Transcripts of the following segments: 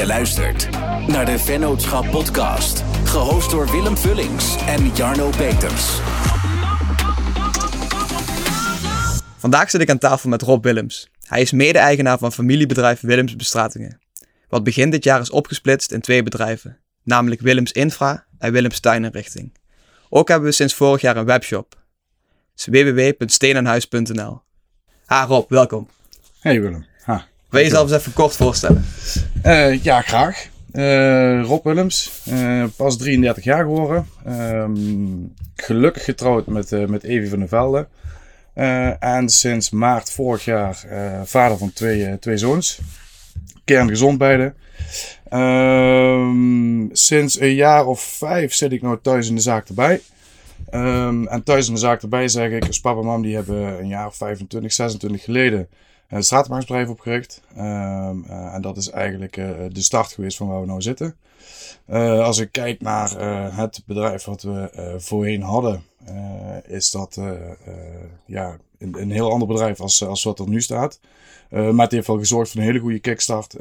Je luistert naar de Vennootschap Podcast, gehost door Willem Vullings en Jarno Peters. Vandaag zit ik aan tafel met Rob Willems. Hij is mede-eigenaar van familiebedrijf Willems Bestratingen, wat begin dit jaar is opgesplitst in twee bedrijven, namelijk Willems Infra en Willems Tuininrichting. Ook hebben we sinds vorig jaar een webshop. www.steenenhuis.nl Ha Rob, welkom. Hey Willem. Ha. Wil je jezelf eens even kort voorstellen? Uh, ja, graag. Uh, Rob Willems, uh, pas 33 jaar geworden. Um, gelukkig getrouwd met, met Evie van der Velde. en sinds maart vorig jaar vader van twee, twee zoons. Kerngezond beide. Um, sinds een jaar of vijf zit ik nou thuis in de zaak erbij. Um, en thuis in de zaak erbij zeg ik, als papa en mam die hebben een jaar of 25, 26 geleden een straatmarktbedrijf opgericht. Um, uh, en dat is eigenlijk uh, de start geweest van waar we nou zitten. Als ik kijk naar het bedrijf wat we voorheen hadden, is dat ja, een, een, heel ander bedrijf als, als wat er nu staat. maar het heeft wel gezorgd voor een hele goede kickstart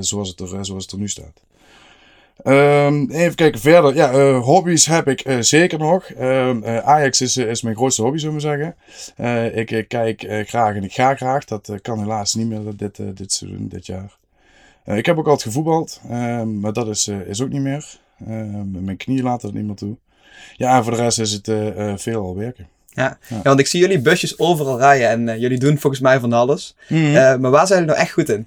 zoals, het er, zoals het er nu staat. Um, even kijken verder. Ja, uh, hobby's heb ik uh, zeker nog. Um, uh, Ajax is, is mijn grootste hobby, zullen we zeggen. ik, ik kijk graag en ik ga graag. Dat kan helaas niet meer dit, dit seizoen, dit jaar. ik heb ook altijd gevoetbald, um, maar dat is, is ook niet meer. mijn knieën laten er niet meer toe. Ja, en voor de rest is het veel al werken. Ja. ja. want ik zie jullie busjes overal rijden en jullie doen volgens mij van alles. Mm -hmm. maar waar zijn jullie nou echt goed in?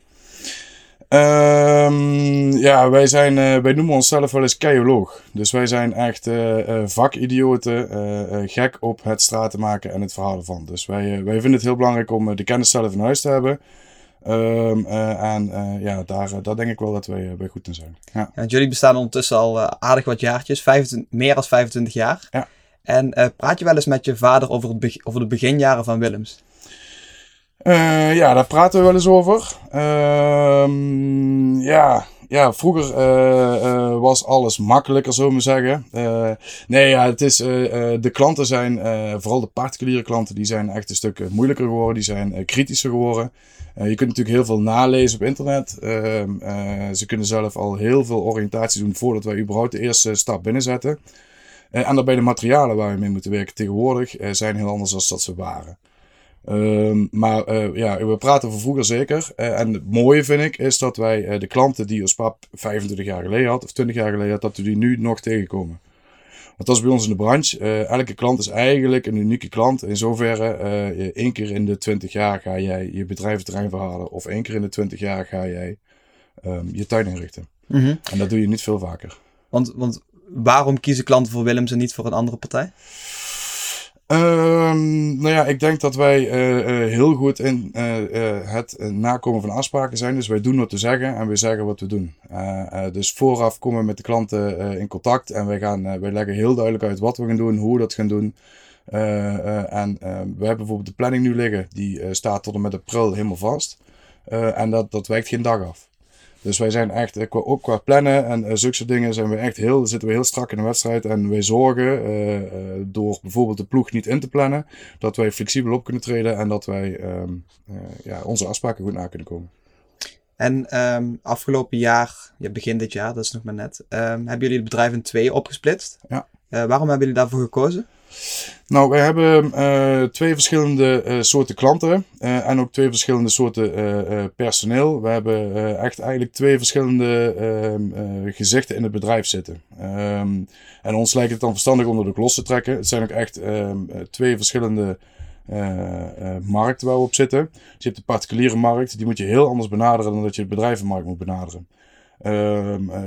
Um, ja, wij, zijn, uh, wij noemen onszelf wel eens keioloog. Dus wij zijn echt uh, uh, vakidioten, gek op het straten maken en het verhaal ervan. Dus wij, wij vinden het heel belangrijk om de kennis zelf in huis te hebben. Um, en ja, daar, daar denk ik wel dat wij, wij goed in zijn. Ja. ja jullie bestaan ondertussen al aardig wat jaartjes, 25, meer dan 25 jaar. Ja. En praat je wel eens met je vader over, het over de beginjaren van Willems? Uh, ja, daar praten we wel eens over. Uh, ja, ja, vroeger uh, uh, was alles makkelijker, zullen we zeggen. nee, ja, het is, de klanten zijn, vooral de particuliere klanten, die zijn echt een stuk moeilijker geworden. Die zijn kritischer geworden. je kunt natuurlijk heel veel nalezen op internet. Ehm, ze kunnen zelf al heel veel oriëntatie doen voordat wij überhaupt de eerste stap binnenzetten. en daarbij de materialen waar we mee moeten werken tegenwoordig zijn heel anders dan dat ze waren. Um, maar uh, ja, we praten over vroeger zeker. Uh, en het mooie vind ik is dat wij uh, de klanten die ons pap 25 jaar geleden had, of 20 jaar geleden had, dat we die nu nog tegenkomen. Want dat is bij ons in de branche. elke klant is eigenlijk een unieke klant. In zoverre, één keer in de 20 jaar ga jij je bedrijventerrein verhalen. Of één keer in de 20 jaar ga jij um, je tuin inrichten. Mm -hmm. En dat doe je niet veel vaker. Want, want waarom kiezen klanten voor Willems en niet voor een andere partij? Um, nou ja, ik denk dat wij uh, uh, heel goed in uh, het nakomen van afspraken zijn. Dus wij doen wat we zeggen en we zeggen wat we doen. dus vooraf komen we met de klanten in contact en wij, gaan, wij leggen heel duidelijk uit wat we gaan doen, hoe we dat gaan doen. en we hebben bijvoorbeeld de planning nu liggen, die staat tot en met april helemaal vast. en dat, dat wijkt geen dag af. Dus wij zijn echt, eh, ook qua plannen en uh, zulke dingen, zijn we echt heel, zitten we heel strak in de wedstrijd. En wij zorgen uh, door bijvoorbeeld de ploeg niet in te plannen, dat wij flexibel op kunnen treden en dat wij um, ja, onze afspraken goed na kunnen komen. En um, afgelopen jaar, ja, begin dit jaar, dat is nog maar net, um, hebben jullie het bedrijf in twee opgesplitst. Ja. waarom hebben jullie daarvoor gekozen? Nou, we hebben uh, twee verschillende uh, soorten klanten uh, en ook twee verschillende soorten personeel. We hebben echt eigenlijk twee verschillende ehm, gezichten in het bedrijf zitten. Um, en ons lijkt het dan verstandig om ook los te trekken. Het zijn ook echt um, twee verschillende markten waar we op zitten. Je hebt de particuliere markt, die moet je heel anders benaderen dan dat je de bedrijvenmarkt moet benaderen.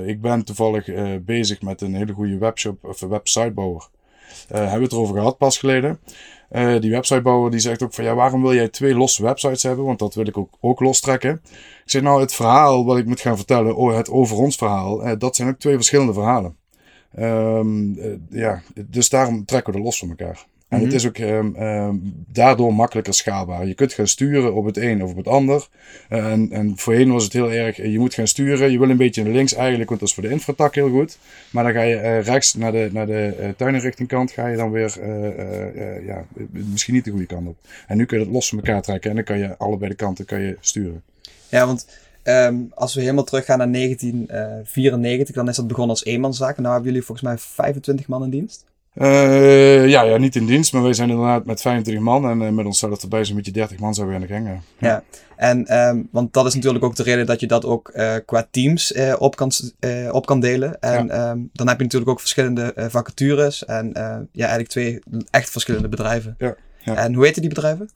ik ben toevallig bezig met een hele goede webshop of websitebouwer. Uh, hebben we het erover gehad pas geleden. Uh, die websitebouwer die zegt ook van ja, waarom wil jij twee losse websites hebben? Want dat wil ik ook, ook lostrekken. Ik zeg nou, het verhaal wat ik moet gaan vertellen, het over ons verhaal, uh, dat zijn ook twee verschillende verhalen. Um, ja, dus daarom trekken we er los van elkaar. En het mhm. is ook um, um, daardoor makkelijker schaalbaar. Je kunt gaan sturen op het een of op het ander. En, en voorheen was het heel erg, je moet gaan sturen. Je wil een beetje naar links eigenlijk, want dat is voor de infratak heel goed. Maar dan ga je uh, rechts naar de, naar de uh, tuinenrichtingkant, ga je dan weer ja, misschien niet de goede kant op. En nu kun je het los van elkaar trekken en dan kan je allebei de kanten kan je sturen. Ja, want Ehm, als we helemaal teruggaan naar 1994, dan is dat begonnen als eenmanszaak. En nu hebben jullie volgens mij 25 man in dienst. Uh, ja, ja, niet in dienst, maar wij zijn inderdaad met 25 man. En uh, met ons zou het erbij zo'n beetje 30 man zouden we aan de gang. Ja, ja. en um, want dat is natuurlijk ook de reden dat je dat ook uh, qua teams op, kan, op kan delen. En ja. um, dan heb je natuurlijk ook verschillende vacatures. En ja, eigenlijk twee echt verschillende bedrijven. Ja. Ja. En hoe heten die bedrijven?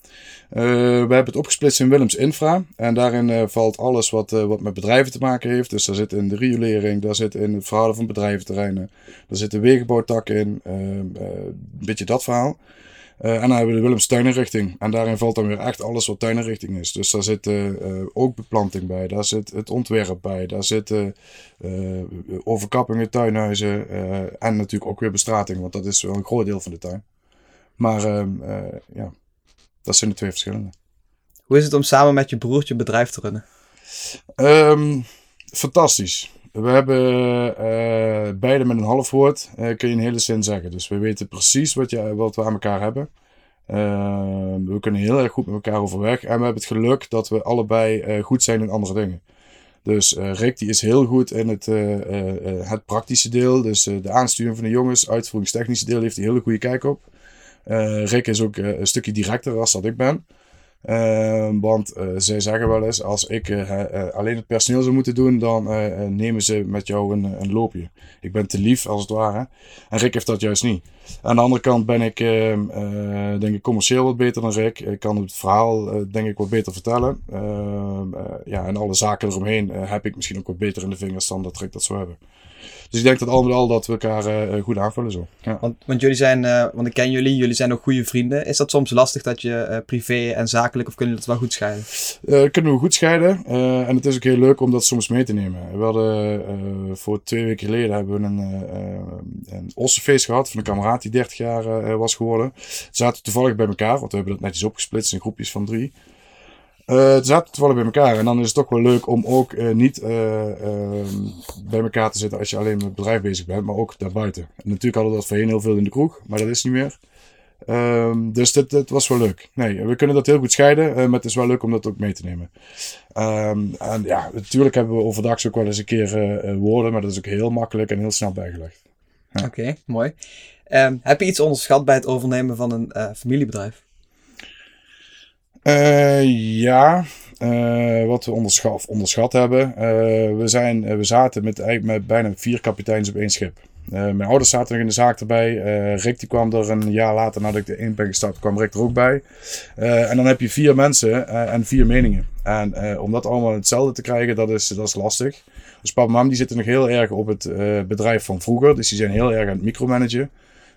Uh, we hebben het opgesplitst in Willems Infra. En daarin uh, valt alles wat, uh, wat met bedrijven te maken heeft. Dus daar zit in de riolering, daar zit in het verhouden van bedrijventerreinen. Daar zit de wegenbouwtak in. een beetje dat verhaal. en dan hebben we de Willems tuinenrichting. En daarin valt dan weer echt alles wat tuinenrichting is. Dus daar zit ook beplanting bij. Daar zit het ontwerp bij. Daar zitten overkappingen, tuinhuizen. en natuurlijk ook weer bestrating. Want dat is wel een groot deel van de tuin. Maar uh, uh, ja, dat zijn de twee verschillende. Hoe is het om samen met je broertje een bedrijf te runnen? Um, fantastisch. We hebben uh, beide met een half woord, kun je een hele zin zeggen. Dus we weten precies wat, je, wat we aan elkaar hebben. Ehm, we kunnen heel erg goed met elkaar overweg. En we hebben het geluk dat we allebei goed zijn in andere dingen. Dus Rick die is heel goed in het, het praktische deel. Dus de aansturing van de jongens, uitvoeringstechnische deel heeft hij hele goede kijk op. Uh, Rick is ook uh, een stukje directer als dat ik ben. Uh, want zij zeggen wel eens, als ik alleen het personeel zou moeten doen, dan nemen ze met jou een, een, loopje. Ik ben te lief, als het ware. En Rick heeft dat juist niet. Aan de andere kant ben ik, ehm, denk ik, commercieel wat beter dan Rick. Ik kan het verhaal, denk ik, wat beter vertellen. Ehm, ja, en alle zaken eromheen heb ik misschien ook wat beter in de vingers dan dat Rick dat zou hebben. Dus ik denk dat al met al dat we elkaar uh, goed aanvullen zo. Ja. Want, want jullie zijn, uh, want ik ken jullie, jullie zijn ook goede vrienden. Is dat soms lastig dat je uh, privé en zakelijk, of kunnen jullie dat wel goed scheiden? kunnen we goed scheiden. en het is ook heel leuk om dat soms mee te nemen. We hadden voor twee weken geleden hebben we een, een ossenfeest gehad van een kameraad die 30 jaar was geworden. We zaten toevallig bij elkaar, want we hebben dat netjes opgesplitst in groepjes van drie. Uh, het zaten toevallig bij elkaar. En dan is het toch wel leuk om ook uh, niet uh, bij elkaar te zitten als je alleen met het bedrijf bezig bent, maar ook daarbuiten. En natuurlijk hadden we dat voorheen heel veel in de kroeg, maar dat is niet meer. Um, dus dit, was wel leuk. Nee, we kunnen dat heel goed scheiden, maar het is wel leuk om dat ook mee te nemen. Um, en ja, natuurlijk hebben we overdag ook wel eens een keer woorden, maar dat is ook heel makkelijk en heel snel bijgelegd. Oké, mooi. Heb je iets onderschat bij het overnemen van een familiebedrijf? Uh, ja, uh, wat we onderschat, onderschat hebben. Uh, we, zijn, we zaten met, met bijna vier kapiteins op één schip. mijn ouders zaten nog in de zaak erbij. Rick die kwam er een jaar later nadat ik erin ben gestart, kwam Rick er ook bij. en dan heb je vier mensen en vier meningen. En om dat allemaal hetzelfde te krijgen, dat is, dat is lastig. Dus papa en mam die zitten nog heel erg op het bedrijf van vroeger. Dus die zijn heel erg aan het micromanagen.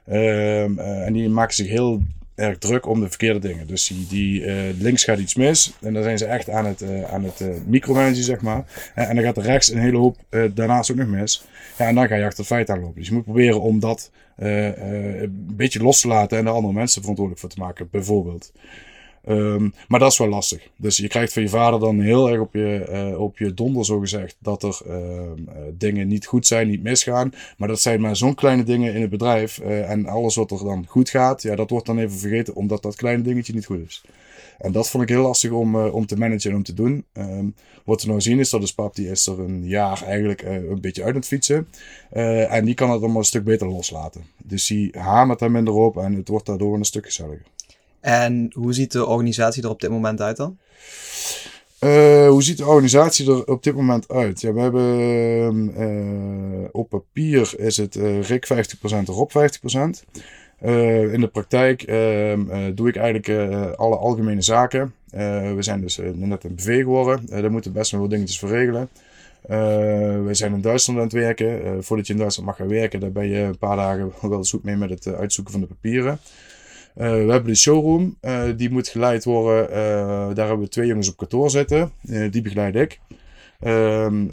Ehm, en die maken zich heel erg druk om de verkeerde dingen. Dus die, die uh, links gaat iets mis en dan zijn ze echt aan het, uh, aan het uh, zeg maar. En, en, dan gaat er rechts een hele hoop daarnaast ook nog mis. Ja, en dan ga je achter het feit aanlopen. Dus je moet proberen om dat een beetje los te laten en er andere mensen verantwoordelijk voor te maken, bijvoorbeeld. Um, maar dat is wel lastig. Dus je krijgt van je vader dan heel erg op je, uh, op je donder, zo gezegd, dat er uh, dingen niet goed zijn, niet misgaan. Maar dat zijn maar zo'n kleine dingen in het bedrijf. Uh, en alles wat er dan goed gaat, ja, dat wordt dan even vergeten, omdat dat kleine dingetje niet goed is. En dat vond ik heel lastig om, om te managen en om te doen. Um, wat we nou zien is dat de pap, die is er een jaar eigenlijk een beetje uit aan het fietsen. en die kan het allemaal een stuk beter loslaten. Dus die hamert daar minder op en het wordt daardoor een stuk gezelliger. En hoe ziet de organisatie er op dit moment uit dan? Uh, hoe ziet de organisatie er op dit moment uit? Ja, we hebben uh, op papier is het uh, Rick 50% Rob 50%. in de praktijk ehm, doe ik eigenlijk alle algemene zaken. we zijn dus net een BV geworden. daar moeten best wel wat dingetjes voor regelen. we zijn in Duitsland aan het werken. voordat je in Duitsland mag gaan werken, daar ben je een paar dagen wel zoek mee met het uitzoeken van de papieren. Uh, we hebben de showroom, uh, die moet geleid worden. Uh, daar hebben we twee jongens op kantoor zitten. die begeleid ik. Ehm,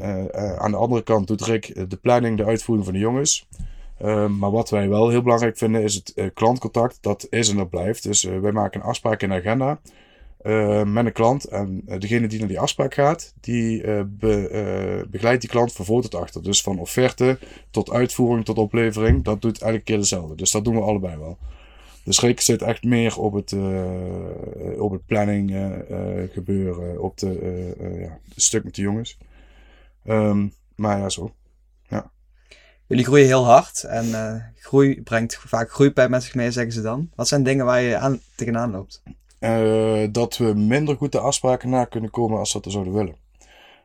aan de andere kant doet Rick de planning, de uitvoering van de jongens. Ehm, maar wat wij wel heel belangrijk vinden is het klantcontact. Dat is en dat blijft. Dus wij maken een afspraak in de agenda met een klant. En degene die naar die afspraak gaat, die be, begeleidt die klant van voor tot achter. Dus van offerte tot uitvoering tot oplevering. Dat doet elke keer dezelfde. Dus dat doen we allebei wel. Dus Rick zit echt meer op het, op het planning gebeuren, op de, ja, het stuk met de jongens. Um, maar ja, zo. Ja. Jullie groeien heel hard en uh, groei brengt vaak groeipijn met zich mee, zeggen ze dan. Wat zijn dingen waar je aan, tegenaan loopt? Uh, dat we minder goed de afspraken na kunnen komen als dat we zouden willen.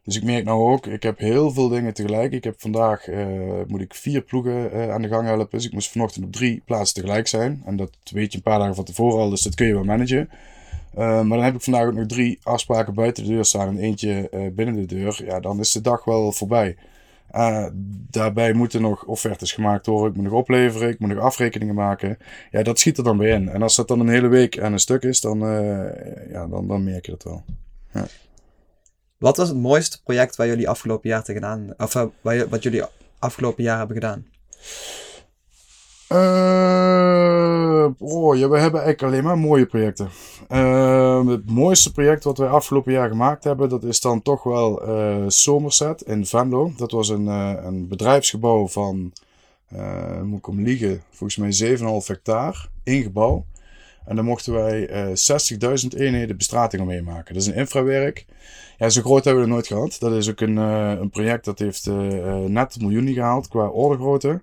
Dus ik merk nou ook, ik heb heel veel dingen tegelijk. Ik heb vandaag, uh, moet ik vier ploegen aan de gang helpen. Dus ik moest vanochtend op drie plaatsen tegelijk zijn. En dat weet je een paar dagen van tevoren al, dus dat kun je wel managen. maar dan heb ik vandaag ook nog drie afspraken buiten de deur staan en eentje binnen de deur. Ja, dan is de dag wel voorbij. Daarbij moeten nog offertes gemaakt worden. Ik moet nog opleveren. Ik moet nog afrekeningen maken. Ja, dat schiet er dan bij in. En als dat dan een hele week aan een stuk is, dan, ja, dan, dan merk je dat wel. Ja. Wat was het mooiste project waar jullie afgelopen jaar tegenaan, of uh, wat jullie afgelopen jaar hebben gedaan? Uh, oh, ja, we hebben eigenlijk alleen maar mooie projecten. Uh, het mooiste project wat wij afgelopen jaar gemaakt hebben, dat is dan toch wel uh, Somerset in Venlo. Dat was een, een bedrijfsgebouw van, moet ik om liegen, volgens mij 7,5 hectare, één gebouw. En daar mochten wij 60.000 eenheden bestrating omheen maken. Dat is een infrawerk. Ja, zo groot hebben we het nooit gehad. Dat is ook een, een project dat heeft net een miljoen gehaald qua ordegrootte.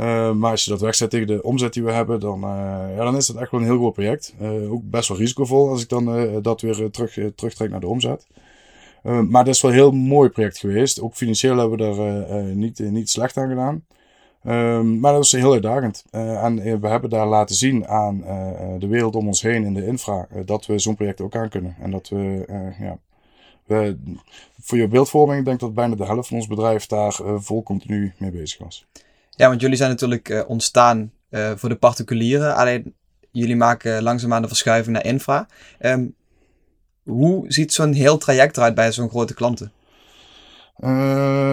Uh, maar als je dat wegzet tegen de omzet die we hebben, dan, uh, ja, dan is dat echt wel een heel groot project. Uh, ook best wel risicovol als ik dan dat weer terug, terugtrek naar de omzet. maar dat is wel een heel mooi project geweest. Ook financieel hebben we er niet, niet slecht aan gedaan. Ehm, maar dat is heel uitdagend. en we hebben daar laten zien aan de wereld om ons heen in de infra dat we zo'n project ook aan kunnen. En dat we, ja, we, voor je beeldvorming, ik denk dat bijna de helft van ons bedrijf daar vol continu mee bezig was. Ja, want jullie zijn natuurlijk ontstaan voor de particulieren. Alleen jullie maken langzaamaan de verschuiving naar infra. Um, hoe ziet zo'n heel traject eruit bij zo'n grote klanten? Uh,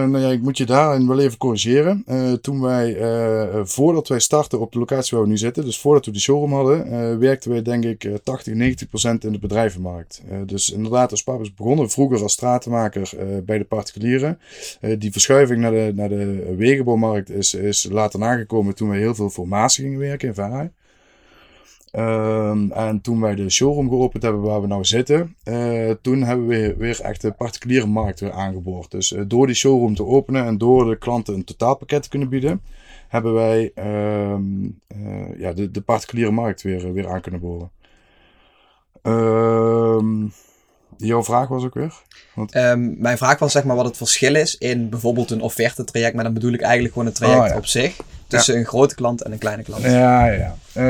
nou ja, ik moet je daarin wel even corrigeren. Uh, toen wij, uh, voordat wij startten op de locatie waar we nu zitten, dus voordat we de showroom hadden, werkten wij denk ik 80, 90 procent in de bedrijvenmarkt. dus inderdaad, als Papas begonnen vroeger als stratenmaker bij de particulieren. die verschuiving naar de, naar de wegenbouwmarkt is, is later nagekomen toen wij heel veel formatie gingen werken in. Um, en toen wij de showroom geopend hebben waar we nou zitten, uh, toen hebben we weer echt de particuliere markt weer aangeboord. Dus uh, door die showroom te openen en door de klanten een totaalpakket te kunnen bieden, hebben wij um, uh, ja, de, de particuliere markt weer, weer aan kunnen boren. Um, jouw vraag was ook weer? Want... mijn vraag was zeg maar wat het verschil is in bijvoorbeeld een offerte traject, maar dan bedoel ik eigenlijk gewoon een traject oh, ja. op zich tussen een grote klant en een kleine klant. Ja, ja. Uh,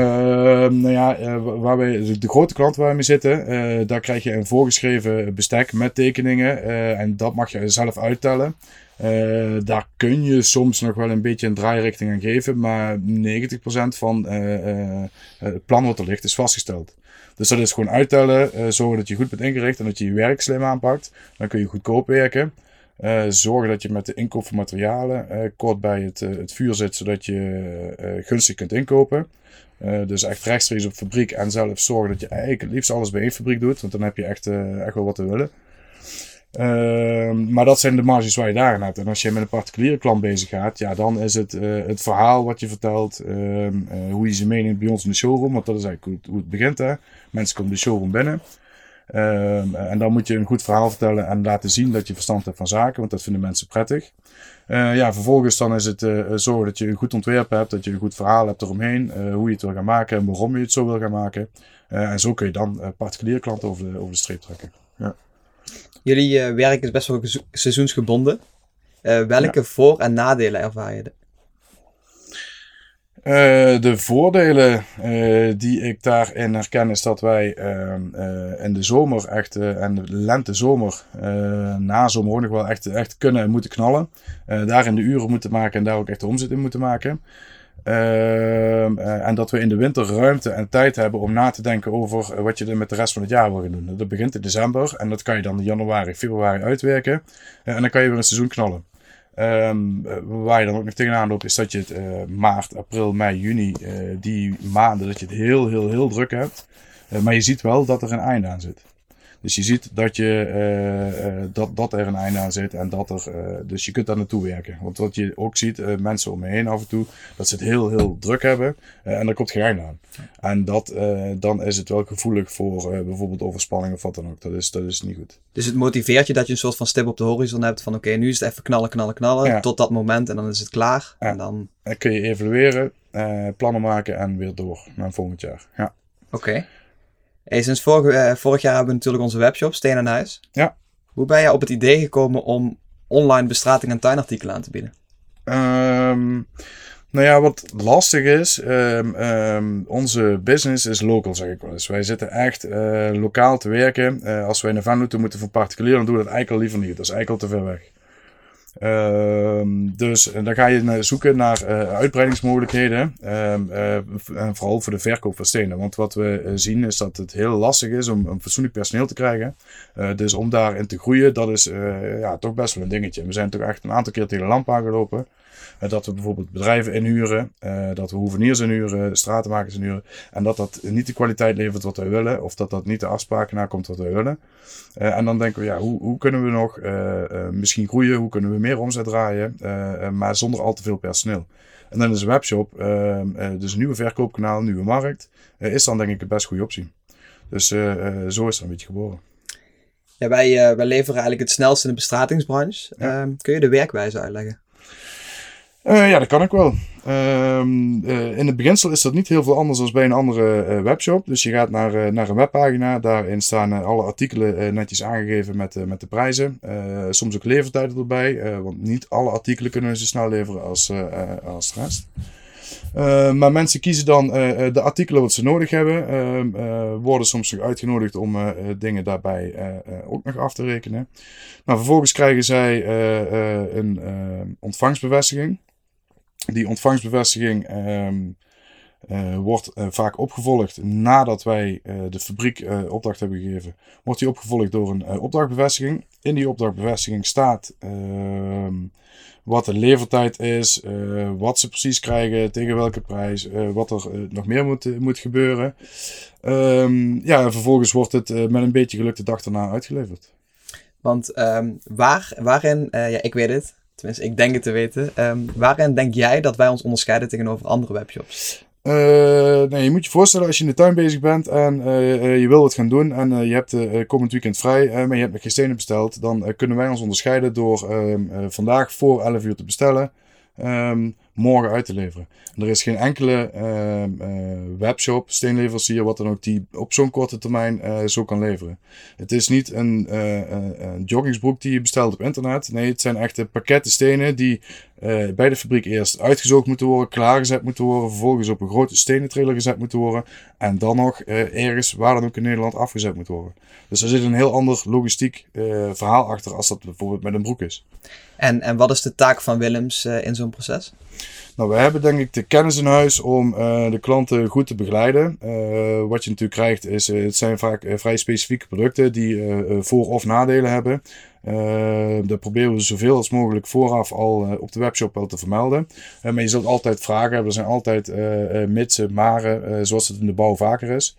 nou ja, uh, waar wij, de grote klant waar we mee zitten, uh, daar krijg je een voorgeschreven bestek met tekeningen. en dat mag je zelf uittellen. daar kun je soms nog wel een beetje een draairichting aan geven, maar 90% van het plan wat er ligt is vastgesteld. Dus dat is gewoon uittellen, zorgen dat je goed bent ingericht en dat je je werk slim aanpakt. Dan kun je goedkoop werken. Uh, zorgen dat je met de inkoop van materialen uh, kort bij het, het vuur zit, zodat je gunstig kunt inkopen. dus echt rechtstreeks op fabriek en zelf zorgen dat je eigenlijk het liefst alles bij één fabriek doet, want dan heb je echt, echt wel wat te willen. Ehm, maar dat zijn de marges waar je daarin hebt. En als je met een particuliere klant bezig gaat, ja, dan is het het verhaal wat je vertelt, ehm, hoe je ze meeneemt bij ons in de showroom, want dat is eigenlijk hoe, het begint. Hè. Mensen komen de showroom binnen. Um, en dan moet je een goed verhaal vertellen en laten zien dat je verstand hebt van zaken, want dat vinden mensen prettig. Uh, ja, vervolgens dan is het zorgen dat je een goed ontwerp hebt, dat je een goed verhaal hebt eromheen, hoe je het wil gaan maken en waarom je het zo wil gaan maken. en zo kun je dan particuliere klanten over de, over de streep trekken. Ja. Jullie werk is best wel seizoensgebonden. welke ja. voor- en nadelen ervaar je? Uh, de voordelen die ik daarin herken is dat wij uh, in de zomer echt, en de lente-zomer, na-zomer ook nog wel echt, echt kunnen en moeten knallen. daarin de uren moeten maken en daar ook echt de omzet in moeten maken. Ehm, en dat we in de winter ruimte en tijd hebben om na te denken over wat je er met de rest van het jaar wil gaan doen. Dat begint in december en dat kan je dan in januari, februari uitwerken. en dan kan je weer een seizoen knallen. Um, waar je dan ook nog tegenaan loopt, is dat je het maart, april, mei, juni, die maanden, dat je het heel, heel, heel druk hebt. Maar je ziet wel dat er een einde aan zit. Dus je ziet dat, je, eh, eh, dat, dat er een einde aan zit en dat er, eh, dus je kunt daar naartoe werken. Want wat je ook ziet, mensen om me heen af en toe, dat ze het heel, heel druk hebben en daar komt geen einde aan. En dat, dan is het wel gevoelig voor bijvoorbeeld overspanning of wat dan ook. Dat is, dat is niet goed. Dus het motiveert je dat je een soort van stip op de horizon hebt van oké, nu is het even knallen, knallen, knallen Ja. tot dat moment en dan is het klaar. Ja. En dan, Dan kun je evalueren, eh, plannen maken en weer door naar volgend jaar. Ja. oké. Hey, sinds vorig, eh, vorig jaar hebben we natuurlijk onze webshop, Steen en Huis. Ja. Hoe ben je op het idee gekomen om online bestrating en tuinartikelen aan te bieden? Ehm, nou ja, wat lastig is, ehm, ehm, onze business is local, zeg ik wel eens. Wij zitten echt eh, lokaal te werken. Eh, als wij naar Venlo moeten voor particulier, dan doen we dat eigenlijk al liever niet. Dat is eigenlijk al te ver weg. Ehm, dus eh, dan ga je zoeken naar eh, uitbreidingsmogelijkheden. ehm, eh, en vooral voor de verkoop van stenen. Want wat we zien is dat het heel lastig is om, om fatsoenlijk personeel te krijgen. Dus om daarin te groeien, dat is ja, toch best wel een dingetje. We zijn toch echt een aantal keer tegen de lamp aangelopen. Eh, dat we bijvoorbeeld bedrijven inhuren, eh, dat we hoeveniers inhuren, stratenmakers inhuren. En dat dat niet de kwaliteit levert wat wij willen, of dat dat niet de afspraken nakomt wat wij willen. Eh, en dan denken we, ja, hoe, hoe kunnen we nog misschien groeien? Hoe kunnen we meer omzet draaien? maar zonder al te veel personeel. En dan is een webshop, eh, eh, dus een nieuwe verkoopkanaal, een nieuwe markt, is dan denk ik een best goede optie. Dus zo is het een beetje geboren. Ja, wij, wij leveren eigenlijk het snelst in de bestratingsbranche. Ja. Ehm, kun je de werkwijze uitleggen? Eh, ja, dat kan ik wel. Ehm, eh, in het beginsel is dat niet heel veel anders dan bij een andere eh, webshop. Dus je gaat naar, naar een webpagina. Daarin staan alle artikelen netjes aangegeven met, met de prijzen. Soms ook levertijden erbij. want niet alle artikelen kunnen zo snel leveren als, als de rest. Eh, maar mensen kiezen dan de artikelen wat ze nodig hebben. Ehm, eh, worden soms nog uitgenodigd om dingen daarbij ook nog af te rekenen. Nou, vervolgens krijgen zij een ontvangstbevestiging. Die ontvangstbevestiging ehm, eh, wordt eh, vaak opgevolgd nadat wij eh, de fabriek opdracht hebben gegeven. Wordt die opgevolgd door een opdrachtbevestiging. In die opdrachtbevestiging staat ehm, wat de levertijd is, wat ze precies krijgen, tegen welke prijs, wat er nog meer moet, moet gebeuren. Ehm, ja, en vervolgens wordt het met een beetje geluk de dag daarna uitgeleverd. Want waar, waarin, ja, ik weet het, tenminste, ik denk het te weten. ehm, waarin denk jij dat wij ons onderscheiden tegenover andere webshops? Eh, nee, je moet je voorstellen als je in de tuin bezig bent en eh, eh, je wil wat gaan doen en je hebt komend weekend vrij, maar je hebt nog geen stenen besteld, dan kunnen wij ons onderscheiden door ehm, eh, vandaag voor 11 uur te bestellen, ehm, morgen uit te leveren. En er is geen enkele ehm, eh, webshop, steenleverancier, wat dan ook, die op zo'n korte termijn eh, zo kan leveren. Het is niet een, eh, eh, een joggingsbroek die je bestelt op internet. Nee, het zijn echte pakketten stenen die bij de fabriek eerst uitgezocht moeten worden, klaargezet moeten worden, vervolgens op een grote stenen trailer gezet moeten worden en dan nog ergens waar dan ook in Nederland afgezet moet worden. Dus er zit een heel ander logistiek verhaal achter als dat bijvoorbeeld met een broek is. En, en wat is de taak van Willems in zo'n proces? Nou, we hebben denk ik de kennis in huis om eh, de klanten goed te begeleiden. Eh, wat je natuurlijk krijgt is, eh, het zijn vaak vrij specifieke producten die voor- of nadelen hebben. Dat proberen we zoveel als mogelijk vooraf al op de webshop wel te vermelden. Maar je zult altijd vragen hebben. Er zijn altijd mitsen, maren, zoals het in de bouw vaker is.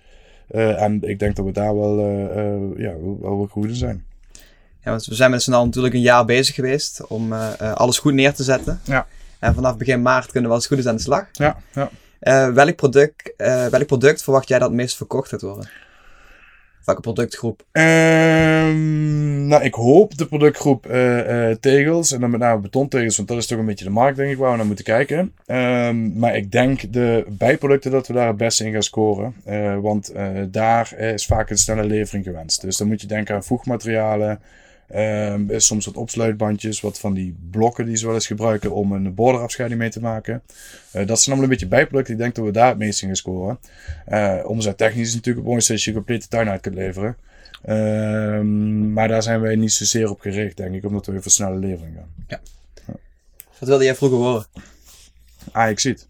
En ik denk dat we daar wel, ja, wel goed in zijn. Ja, want we zijn met z'n allen natuurlijk een jaar bezig geweest om alles goed neer te zetten. Ja. En vanaf begin maart kunnen we als goed is aan de slag. Ja, ja. Eh, welk, product, eh, welk product verwacht jij dat het meest verkocht gaat worden? Welke productgroep? Ehm, nou, ik hoop de productgroep eh, tegels en dan met name betontegels, want dat is toch een beetje de markt, denk ik, waar we naar moeten kijken. Ehm, maar ik denk de bijproducten dat we daar het beste in gaan scoren, want daar is vaak een snelle levering gewenst. Dus dan moet je denken aan voegmaterialen, is soms wat opsluitbandjes, wat van die blokken die ze wel eens gebruiken om een borderafscheiding mee te maken. Eh, dat zijn allemaal een beetje bijproducten. Ik denk dat we daar het meest in gaan scoren. Uh, omzettechnisch is natuurlijk het mooiste als je een complete tuin uit kunt leveren. Ehm, maar daar zijn wij niet zozeer op gericht, denk ik, omdat we weer voor snelle levering gaan. Wat wilde jij vroeger horen? Ah, ik zie het.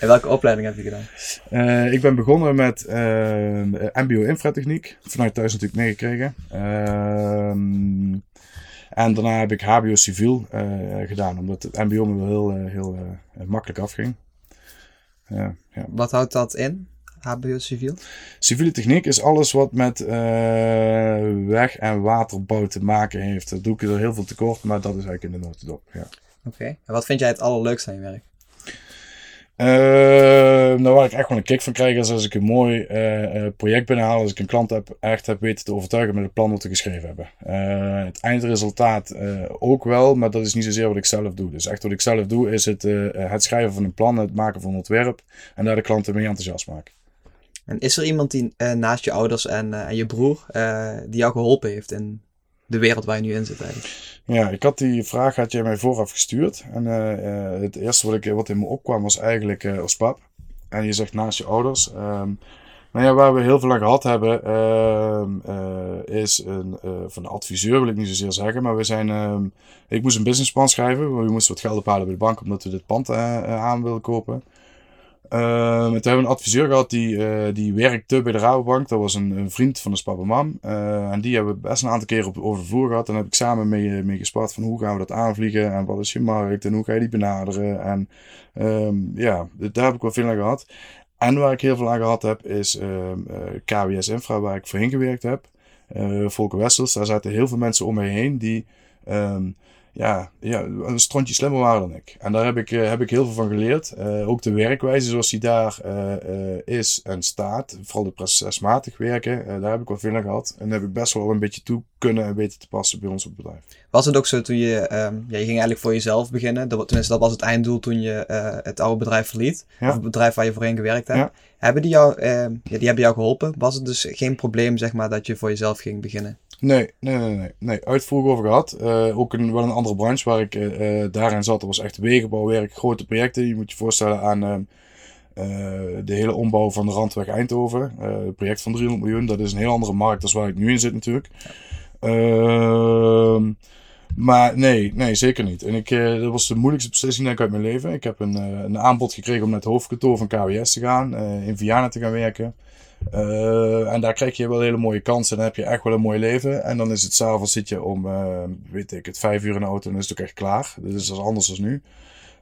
En welke opleiding heb je gedaan? Eh, ik ben begonnen met eh, MBO infratechniek. Vanuit thuis natuurlijk meegekregen. Ehm, en daarna heb ik HBO civiel eh, gedaan, omdat het MBO me wel heel, eh, heel makkelijk afging. Ja, ja. Wat houdt dat in? HBO civiel? Civiele techniek is alles wat met uh, weg- en waterbouw te maken heeft. Dat doe ik er heel veel tekort, maar dat is eigenlijk in de notendop. Ja. Oké. En wat vind jij het allerleukste aan je werk? Uh, nou, waar ik echt wel een kick van krijg, is als ik een mooi uh, project binnenhaal. Als ik een klant heb, echt heb weten te overtuigen met het plan wat we geschreven hebben. Uh, het eindresultaat ook wel, maar dat is niet zozeer wat ik zelf doe. Dus echt wat ik zelf doe, is het, het schrijven van een plan, het maken van een ontwerp en daar de klanten mee enthousiast maken. En is er iemand die naast je ouders en, en je broer, die jou geholpen heeft in de wereld waar je nu in zit eigenlijk? Ja, ik had die vraag had jij mij vooraf gestuurd. En uh, het eerste wat, ik, wat in me opkwam was eigenlijk uh, als pap. En je zegt naast je ouders. Um, ja, waar we heel veel aan gehad hebben, uh, is een, van de adviseur wil ik niet zozeer zeggen, maar we zijn, ehm, ik moest een businessplan schrijven. We moesten wat geld ophalen bij de bank omdat we dit pand aan wilden kopen. Uh, toen hebben een adviseur gehad die, uh, die werkte bij de Rabobank. Dat was een, een vriend van de Spapperman. Uh, en die hebben we best een aantal keer op, over de gehad. En daar heb ik samen mee, mee gespart van hoe gaan we dat aanvliegen. En wat is je markt en hoe ga je die benaderen. En um, ja, daar heb ik wel veel aan gehad. En waar ik heel veel aan gehad heb is KWS Infra waar ik voorheen gewerkt heb. Volker Wessels, daar zaten heel veel mensen om mij heen die... ja, ja, een strontje slimmer waren dan ik. En daar heb ik, uh, heb ik heel veel van geleerd. Uh, ook de werkwijze zoals die daar uh, is en staat. Vooral de procesmatig werken. daar heb ik wel veel aan gehad. En daar heb ik best wel een beetje toe kunnen en weten te passen bij ons op bedrijf. Was het ook zo toen je, um, ja, je ging eigenlijk voor jezelf beginnen. Dat, tenminste, dat was het einddoel toen je het oude bedrijf verliet. Ja. Of het bedrijf waar je voorheen gewerkt hebt. Ja. Hebben die jou, ehm, ja, die hebben jou geholpen? Was het dus geen probleem, zeg maar, dat je voor jezelf ging beginnen? Nee, nee, nee, nee. nee. Uitvoerig over gehad. Uh, ook in wel een andere branche waar ik uh, daarin zat. Dat was echt wegenbouwwerk, grote projecten. Je moet je voorstellen aan uh, de hele ombouw van de Randweg Eindhoven. een project van 300 miljoen. Dat is een heel andere markt dan waar ik nu in zit natuurlijk. Ehm, maar nee, nee, zeker niet. En ik, dat was de moeilijkste beslissing denk ik uit mijn leven. Ik heb een, een aanbod gekregen om naar het hoofdkantoor van KWS te gaan. in Vianen te gaan werken. Uh, en daar krijg je wel hele mooie kansen. Dan heb je echt wel een mooi leven. En dan is het s'avonds zit je om, uh, weet ik het, vijf uur in de auto. En dan is het ook echt klaar. Dus dat is anders dan nu.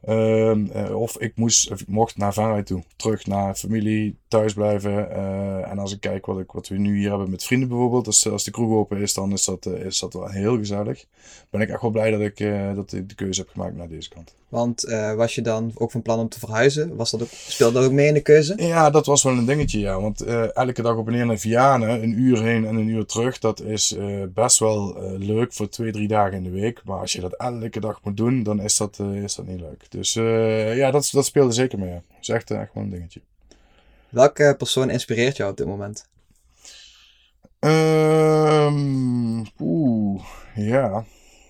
Uh, of ik moest, of ik mocht naar Vanuit toe. Terug naar familie, thuis blijven. en als ik kijk wat, ik, wat we nu hier hebben met vrienden bijvoorbeeld. Als, als de kroeg open is, dan is dat, is dat wel heel gezellig. Ben ik echt wel blij dat ik dat ik de keuze heb gemaakt naar deze kant. Want uh, was je dan ook van plan om te verhuizen? Was dat ook, speelde dat ook mee in de keuze? Ja, dat was wel een dingetje, ja. Want uh, elke dag op en neer naar Vianen, een uur heen en een uur terug, dat is uh, best wel leuk voor twee, drie dagen in de week. Maar als je dat elke dag moet doen, dan is dat, is dat niet leuk. Dus ja, dat, dat speelde zeker mee. Dat is echt, echt wel een dingetje. Welke persoon inspireert jou op dit moment? Um, Oeh, ja.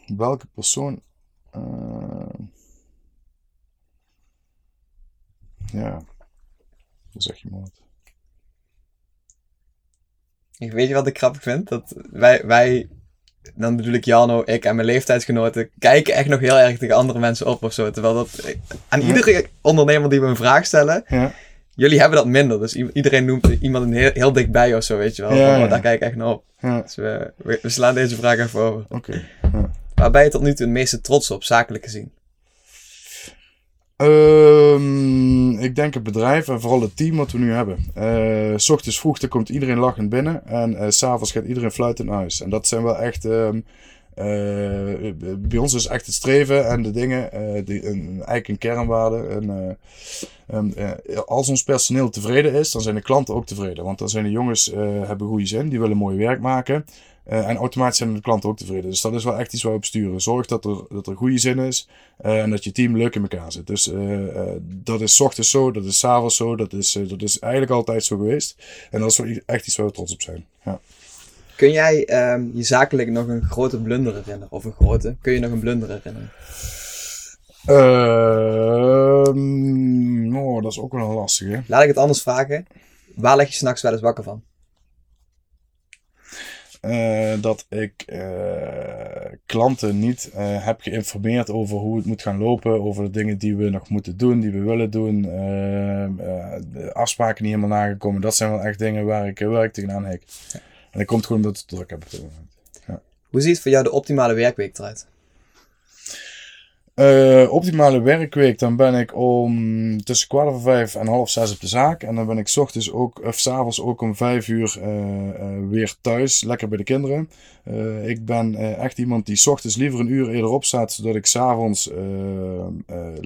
Welke persoon ja, dat zeg je maar wat. Ik weet je wat ik grappig vind? Dat wij, wij, dan bedoel ik Jano, ik en mijn leeftijdsgenoten, kijken echt nog heel erg tegen andere mensen op of zo. Terwijl dat, aan iedere ondernemer die we een vraag stellen, ja. Jullie hebben dat minder. Dus iedereen noemt iemand een heel, heel dichtbij of zo, weet je wel. Ja, ja. Daar kijk ik echt naar op. Dus we, we, slaan deze vraag even over. Oké. Waar ben je tot nu toe het meeste trots op, zakelijk gezien? Um, ik denk het bedrijf en vooral het team wat we nu hebben. Uh, s ochtends vroeg dan komt iedereen lachend binnen en uh, s'avonds gaat iedereen fluitend naar huis. En dat zijn wel echt, um, uh, bij ons is echt het streven en de dingen, die, een, eigenlijk een kernwaarde. En, um, als ons personeel tevreden is, dan zijn de klanten ook tevreden. Want dan zijn de jongens, hebben goede zin, die willen mooi werk maken. En automatisch zijn de klanten ook tevreden. Dus dat is wel echt iets waar we op sturen. Zorg dat er, dat er goede zin is en dat je team leuk in elkaar zit. Dus dat is ochtends zo, dat is avonds zo, dat is, dat is eigenlijk altijd zo geweest. En dat is echt iets waar we trots op zijn. Ja. Kun jij um, je zakelijk nog een grote blunder herinneren? Of een grote? Kun je nog een blunder herinneren? Ehm, oh, dat is ook wel een lastige. Laat ik het anders vragen. Waar leg je s'nachts wel eens wakker van? Uh, dat ik uh, klanten niet uh, heb geïnformeerd over hoe het moet gaan lopen, over de dingen die we nog moeten doen, die we willen doen, de afspraken niet helemaal nagekomen. Dat zijn wel echt dingen waar ik, waar ik tegenaan hek. Ja. En dat komt gewoon omdat het druk heb op dit moment. Ja. Hoe ziet voor jou de optimale werkweek eruit? Uh, optimale werkweek, dan ben ik om tussen kwart over vijf en half zes op de zaak. En dan ben ik s ochtends ook, of s avonds ook om vijf uur uh, uh, weer thuis, lekker bij de kinderen. ik ben echt iemand die s ochtends liever een uur eerder opstaat, zodat ik s'avonds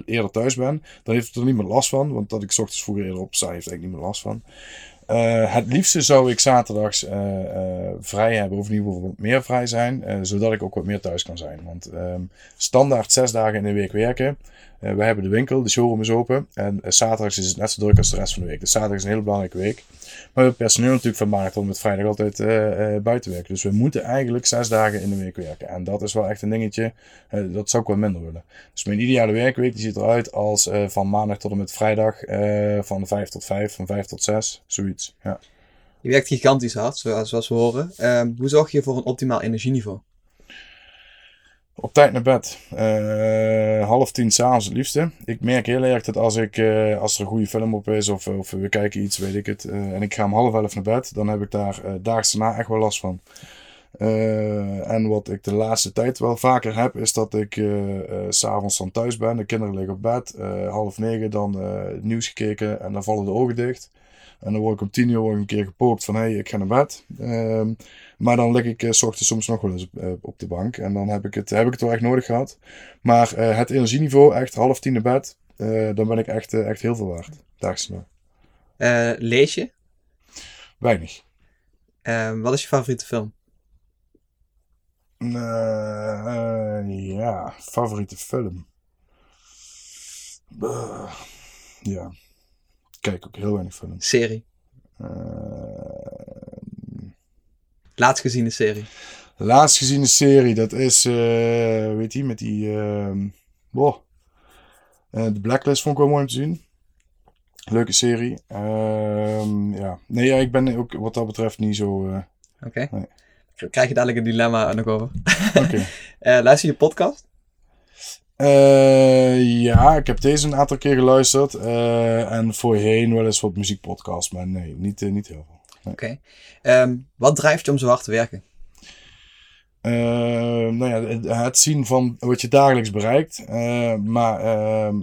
eerder thuis ben. Dan heeft het er niemand last van, want dat ik s ochtends vroeger eerder opsta, heeft eigenlijk niet meer last van. Uh, het liefste zou ik zaterdags uh, uh, vrij hebben, of in ieder geval meer vrij zijn, zodat ik ook wat meer thuis kan zijn. Want um, standaard zes dagen in de week werken. we hebben de winkel, de showroom is open. En zaterdags is het net zo druk als de rest van de week. Dus zaterdag is een hele belangrijke week. Maar we personeel natuurlijk van maart tot met vrijdag altijd uh, buiten werken. Dus we moeten eigenlijk zes dagen in de week werken. En dat is wel echt een dingetje. Uh, dat zou ik wel minder willen. Dus mijn ideale werkweek die ziet eruit als van maandag tot en met vrijdag. van 5 tot 5, van 5 tot 6. Zoiets. Ja. Je werkt gigantisch hard, zoals, zoals we horen. Ehm, hoe zorg je voor een optimaal energieniveau? Op tijd naar bed. Uh, half tien s'avonds het liefste. Ik merk heel erg dat als, ik, uh, als er een goede film op is of, of we kijken iets, weet ik het. Uh, en ik ga om half elf naar bed, dan heb ik daar daags daarna echt wel last van. en wat ik de laatste tijd wel vaker heb, is dat ik s'avonds dan thuis ben. De kinderen liggen op bed. half negen dan nieuws gekeken en dan vallen de ogen dicht. En dan word ik om tien uur een keer gepookt van hé, hey, ik ga naar bed. Ehm, maar dan lig ik uh, s ochtends soms nog wel eens op, uh, op, de bank. En dan heb ik, het, heb ik het wel echt nodig gehad. Maar uh, het energieniveau, echt half tien naar bed, dan ben ik echt, echt heel veel waard. Daags lees je? Weinig. Ehm, wat is je favoriete film? ja, favoriete film. ja kijk ook heel weinig films. Serie? Uh, Laatst geziene serie? Laatst geziene serie, dat is, uh, weet je, met die, uh, de Blacklist vond ik wel mooi om te zien. Leuke serie. Ehm, ja. Nee, ja, ik ben ook wat dat betreft niet zo... Oké. Okay. Nee. Krijg je dadelijk een dilemma nog over. Oké. Okay. luister je podcast? Uh, ja, ik heb deze een aantal keer geluisterd. Uh, en voorheen wel eens wat muziekpodcasts, maar nee, niet, uh, niet heel veel. Nee. Oké. Okay. Um, wat drijft je om zo hard te werken? nou ja, het, het, zien van wat je dagelijks bereikt, maar ehm,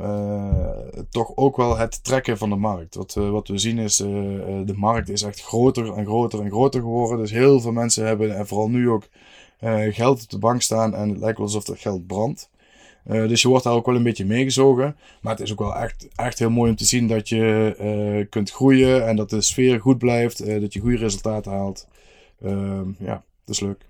toch ook wel het trekken van de markt. Wat, wat we zien is, de markt is echt groter en groter en groter geworden. Dus heel veel mensen hebben, en vooral nu ook, geld op de bank staan en het lijkt wel alsof dat geld brandt. Uh, dus je wordt daar ook wel een beetje meegezogen. Maar het is ook wel echt, echt heel mooi om te zien dat je uh, kunt groeien en dat de sfeer goed blijft, uh, dat je goede resultaten haalt. Ehm, ja, dat is leuk.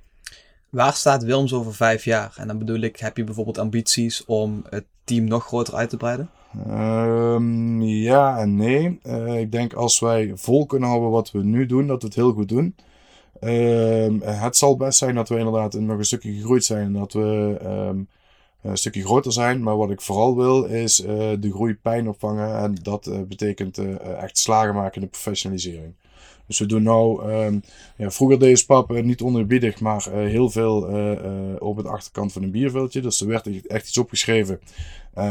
Waar staat Wilms over vijf jaar? En dan bedoel ik, heb je bijvoorbeeld ambities om het team nog groter uit te breiden? Um, ja en nee. ik denk als wij vol kunnen houden wat we nu doen, dat we het heel goed doen. Ehm, het zal best zijn dat we inderdaad nog een stukje gegroeid zijn. Dat we een stukje groter zijn. Maar wat ik vooral wil is uh, de groeipijn opvangen. En dat uh, betekent echt slagen maken in de professionalisering. Dus we doen nou, um, ja, vroeger deed Spap niet onerbiedig, maar heel veel op het achterkant van een bierveldje. Dus er werd echt iets opgeschreven.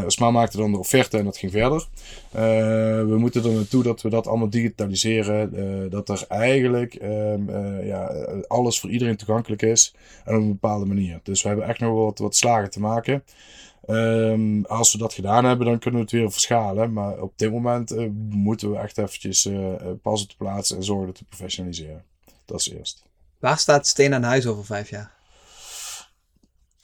Sma maakte dan de offerte en dat ging verder. We moeten er naartoe dat we dat allemaal digitaliseren. Dat er eigenlijk ehm, ja, alles voor iedereen toegankelijk is. En op een bepaalde manier. Dus we hebben echt nog wat, wat slagen te maken. Um, als we dat gedaan hebben, dan kunnen we het weer verschalen. Maar op dit moment moeten we echt eventjes pas op de plaats en zorgen te professionaliseren. Dat is eerst. Waar staat Steen aan Huis over vijf jaar?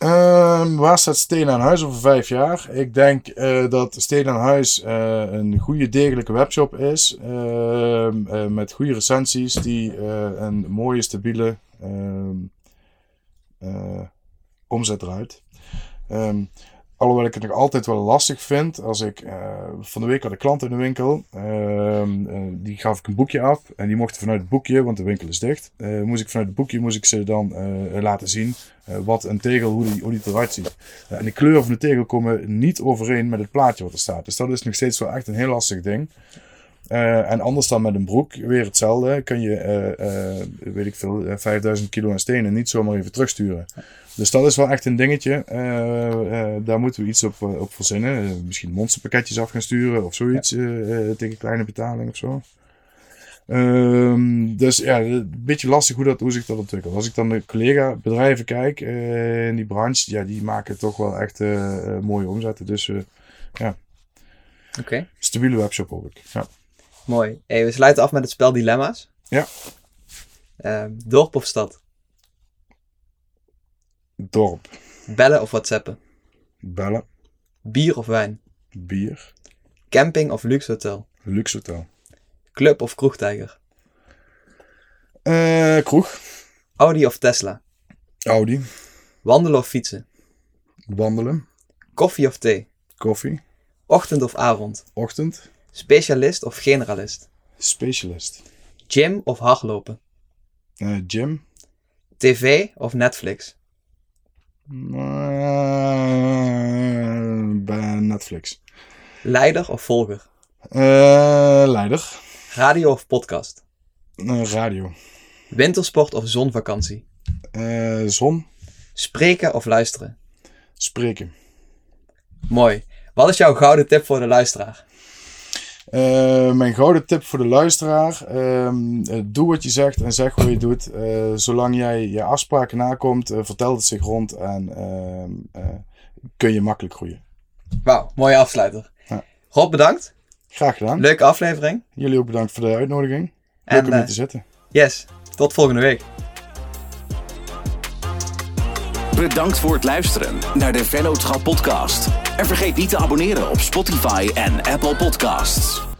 Uh, waar staat Steen aan Huis over vijf jaar? Ik denk uh, dat Steen aan Huis uh, een goede, degelijke webshop is. Uh, met goede recensies die een mooie, stabiele ehm, omzet draait. Um, Alhoewel ik het nog altijd wel lastig vind. Als ik uh, van de week had een klant in de winkel. Uh, die gaf ik een boekje af. En die mochten vanuit het boekje, want de winkel is dicht. Uh, moest ik vanuit het boekje moest ik ze dan laten zien wat een tegel, hoe die, hoe die eruit ziet. en de kleuren van de tegel komen niet overeen met het plaatje wat er staat. Dus dat is nog steeds wel echt een heel lastig ding. Uh, en anders dan met een broek, weer hetzelfde. Kun je, uh, uh, weet ik veel, 5000 kilo aan stenen niet zomaar even terugsturen. Dus dat is wel echt een dingetje. daar moeten we iets op, op verzinnen. misschien monsterpakketjes af gaan sturen of zoiets. tegen kleine betaling of zo. Ehm, dus ja, een beetje lastig hoe, dat, hoe zich dat ontwikkelt. Als ik dan de collega-bedrijven kijk eh, in die branche, ja, die maken toch wel echt eh, eh, mooie omzetten. Dus eh, ja, Oké, stabiele webshop hoop ik. Ja. Mooi. Hey, we sluiten af met het spel Dilemma's. Ja. Ehm, dorp of stad? Dorp, Bellen of whatsappen? bellen, Bier of wijn? bier, Camping of luxe hotel? luxe hotel. Club of kroegtijger? Eh, kroeg, Audi of Tesla? Audi, Wandelen of fietsen? wandelen, Koffie of thee? koffie, Ochtend of avond? ochtend, Specialist of generalist? specialist. Gym of hardlopen? Eh, gym, TV of Netflix? Bij Netflix. Leider of volger? Eh, leider. Radio of podcast? Radio. Wintersport of zonvakantie? Zon. Spreken of luisteren? Spreken. Mooi. Wat is jouw gouden tip voor de luisteraar? Eh, mijn gouden tip voor de luisteraar. ehm, eh, doe wat je zegt en zeg hoe je doet. Eh, zolang jij je afspraken nakomt, vertelt het zich rond en ehm, eh, kun je makkelijk groeien. Wauw, mooie afsluiter. Ja. Rob, bedankt. Graag gedaan. Leuke aflevering. Jullie ook bedankt voor de uitnodiging. Leuk En, om hier te zitten. Yes, tot volgende week. Bedankt voor het luisteren naar de Vennootschap podcast. En vergeet niet te abonneren op Spotify en Apple Podcasts.